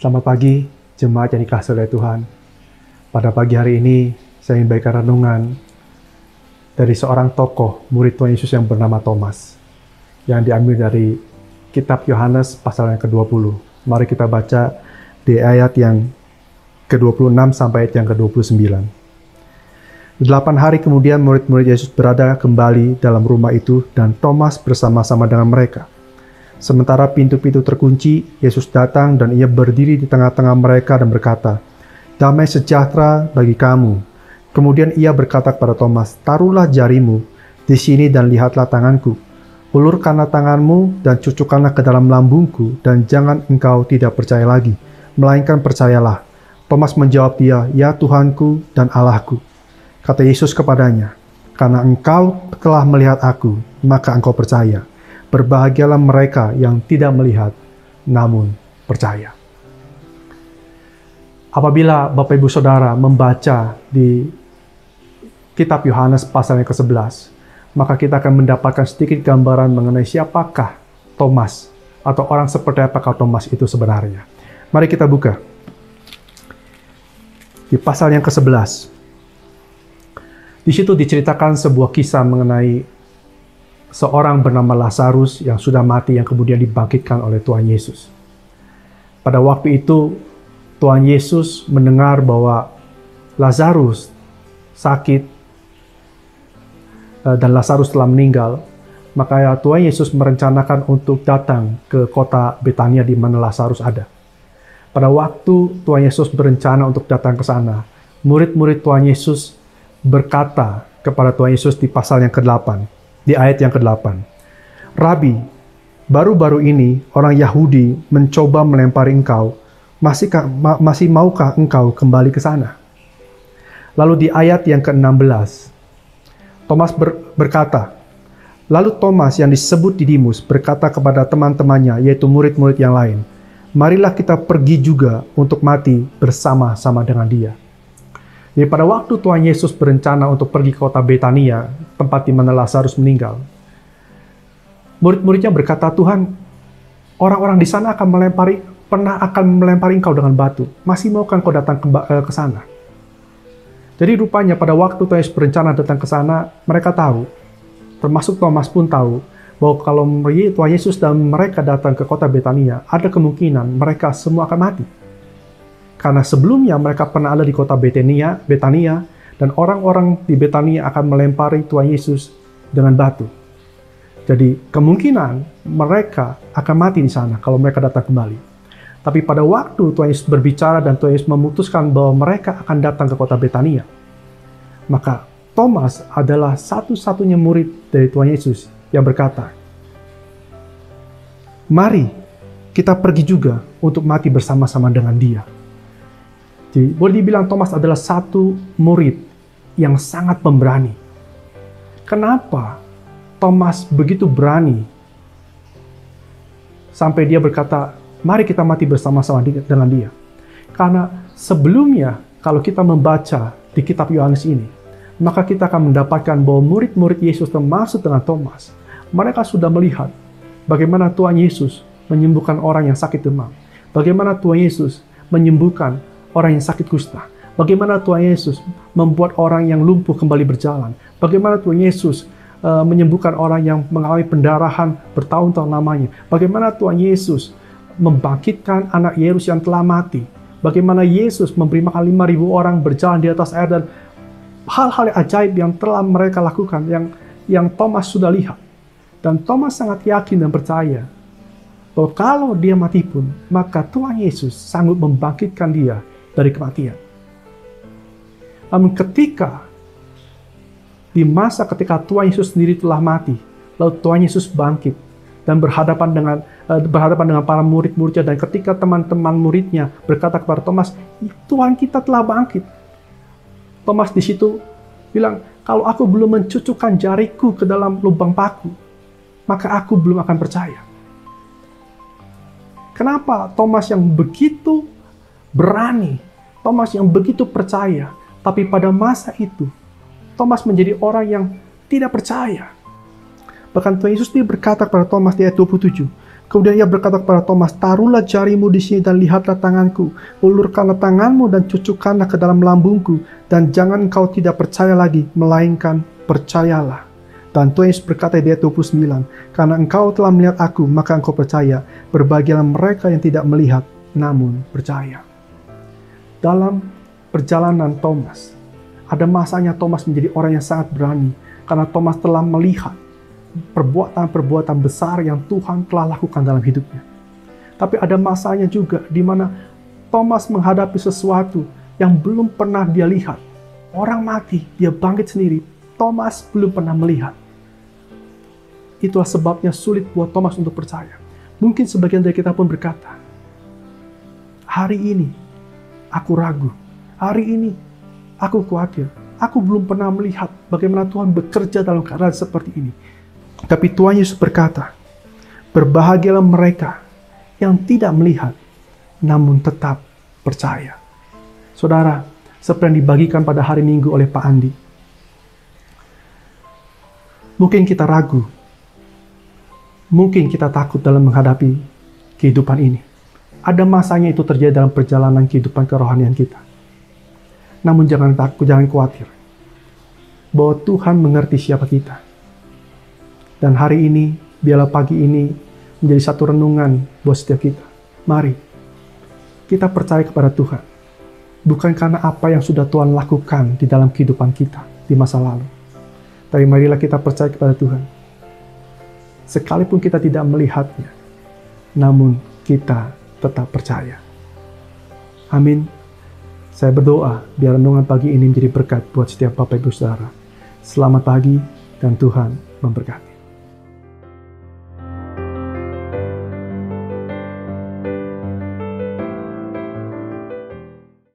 Selamat pagi, jemaat yang dikasih oleh Tuhan. Pada pagi hari ini, saya ingin bagikan renungan dari seorang tokoh murid Tuhan Yesus yang bernama Thomas, yang diambil dari kitab Yohanes pasal yang ke-20. Mari kita baca di ayat yang ke-26 sampai ayat yang ke-29. Delapan hari kemudian murid-murid Yesus berada kembali dalam rumah itu dan Thomas bersama-sama dengan mereka. Sementara pintu-pintu terkunci, Yesus datang dan ia berdiri di tengah-tengah mereka dan berkata, Damai sejahtera bagi kamu. Kemudian ia berkata kepada Thomas, Taruhlah jarimu di sini dan lihatlah tanganku. Ulurkanlah tanganmu dan cucukkanlah ke dalam lambungku dan jangan engkau tidak percaya lagi, melainkan percayalah. Thomas menjawab dia, Ya Tuhanku dan Allahku. Kata Yesus kepadanya, Karena engkau telah melihat aku, maka engkau percaya. Berbahagialah mereka yang tidak melihat, namun percaya. Apabila Bapak Ibu Saudara membaca di kitab Yohanes pasal yang ke-11, maka kita akan mendapatkan sedikit gambaran mengenai siapakah Thomas atau orang seperti apakah Thomas itu sebenarnya. Mari kita buka. Di pasal yang ke-11. Di situ diceritakan sebuah kisah mengenai seorang bernama Lazarus yang sudah mati yang kemudian dibangkitkan oleh Tuhan Yesus. Pada waktu itu Tuhan Yesus mendengar bahwa Lazarus sakit eh, dan Lazarus telah meninggal, maka Tuhan Yesus merencanakan untuk datang ke kota Betania di mana Lazarus ada. Pada waktu Tuhan Yesus berencana untuk datang ke sana, murid-murid Tuhan Yesus berkata kepada Tuhan Yesus di pasal yang ke-8, di ayat yang ke-8. Rabi, baru-baru ini orang Yahudi mencoba melempari engkau, masihkah, ma masih maukah engkau kembali ke sana? Lalu di ayat yang ke-16, Thomas ber berkata, Lalu Thomas yang disebut Didimus berkata kepada teman-temannya, yaitu murid-murid yang lain, Marilah kita pergi juga untuk mati bersama-sama dengan dia. Jadi pada waktu Tuhan Yesus berencana untuk pergi ke kota Betania, tempat di mana Lazarus meninggal, murid-muridnya berkata, Tuhan, orang-orang di sana akan melempari, pernah akan melempari engkau dengan batu. Masih mau kan kau datang ke, eh, ke sana? Jadi rupanya pada waktu Tuhan Yesus berencana datang ke sana, mereka tahu, termasuk Thomas pun tahu, bahwa kalau Tuhan Yesus dan mereka datang ke kota Betania, ada kemungkinan mereka semua akan mati. Karena sebelumnya mereka pernah ada di kota Betania, Betania, dan orang-orang di Betania akan melempari Tuhan Yesus dengan batu. Jadi kemungkinan mereka akan mati di sana kalau mereka datang kembali. Tapi pada waktu Tuhan Yesus berbicara dan Tuhan Yesus memutuskan bahwa mereka akan datang ke kota Betania, maka Thomas adalah satu-satunya murid dari Tuhan Yesus yang berkata, Mari kita pergi juga untuk mati bersama-sama dengan dia. Jadi, boleh dibilang Thomas adalah satu murid yang sangat pemberani. Kenapa Thomas begitu berani sampai dia berkata, "Mari kita mati bersama-sama dengan dia." Karena sebelumnya kalau kita membaca di kitab Yohanes ini, maka kita akan mendapatkan bahwa murid-murid Yesus termasuk dengan Thomas, mereka sudah melihat bagaimana Tuhan Yesus menyembuhkan orang yang sakit demam. Bagaimana Tuhan Yesus menyembuhkan orang yang sakit kusta. Bagaimana Tuhan Yesus membuat orang yang lumpuh kembali berjalan. Bagaimana Tuhan Yesus uh, menyembuhkan orang yang mengalami pendarahan bertahun-tahun lamanya. Bagaimana Tuhan Yesus membangkitkan anak Yesus yang telah mati. Bagaimana Yesus memberi makan 5.000 orang berjalan di atas air dan hal-hal yang ajaib yang telah mereka lakukan yang yang Thomas sudah lihat. Dan Thomas sangat yakin dan percaya bahwa kalau dia mati pun, maka Tuhan Yesus sanggup membangkitkan dia dari kematian. Namun ketika di masa ketika Tuhan Yesus sendiri telah mati, lalu Tuhan Yesus bangkit dan berhadapan dengan uh, berhadapan dengan para murid-muridnya dan ketika teman-teman muridnya berkata kepada Thomas, Tuhan kita telah bangkit. Thomas di situ bilang, kalau aku belum mencucukkan jariku ke dalam lubang paku, maka aku belum akan percaya. Kenapa Thomas yang begitu berani, Thomas yang begitu percaya, tapi pada masa itu Thomas menjadi orang yang tidak percaya. Bahkan Tuhan Yesus dia berkata kepada Thomas di ayat 27, Kemudian ia berkata kepada Thomas, taruhlah jarimu di sini dan lihatlah tanganku. Ulurkanlah tanganmu dan cucukkanlah ke dalam lambungku. Dan jangan kau tidak percaya lagi, melainkan percayalah. Dan Tuhan Yesus berkata di ayat 29, Karena engkau telah melihat aku, maka engkau percaya. Berbahagialah mereka yang tidak melihat, namun percaya. Dalam perjalanan Thomas, ada masanya Thomas menjadi orang yang sangat berani. Karena Thomas telah melihat perbuatan-perbuatan besar yang Tuhan telah lakukan dalam hidupnya. Tapi ada masanya juga di mana Thomas menghadapi sesuatu yang belum pernah dia lihat. Orang mati, dia bangkit sendiri. Thomas belum pernah melihat. Itulah sebabnya sulit buat Thomas untuk percaya. Mungkin sebagian dari kita pun berkata, hari ini aku ragu. Hari ini aku khawatir. Aku belum pernah melihat bagaimana Tuhan bekerja dalam keadaan seperti ini. Tapi Tuhan Yesus berkata, Berbahagialah mereka yang tidak melihat, namun tetap percaya. Saudara, seperti yang dibagikan pada hari Minggu oleh Pak Andi, mungkin kita ragu, mungkin kita takut dalam menghadapi kehidupan ini. Ada masanya itu terjadi dalam perjalanan kehidupan kerohanian kita. Namun jangan takut, jangan khawatir. Bahwa Tuhan mengerti siapa kita dan hari ini, biarlah pagi ini menjadi satu renungan buat setiap kita. Mari, kita percaya kepada Tuhan. Bukan karena apa yang sudah Tuhan lakukan di dalam kehidupan kita di masa lalu. Tapi marilah kita percaya kepada Tuhan. Sekalipun kita tidak melihatnya, namun kita tetap percaya. Amin. Saya berdoa biar renungan pagi ini menjadi berkat buat setiap Bapak Ibu Saudara. Selamat pagi dan Tuhan memberkati.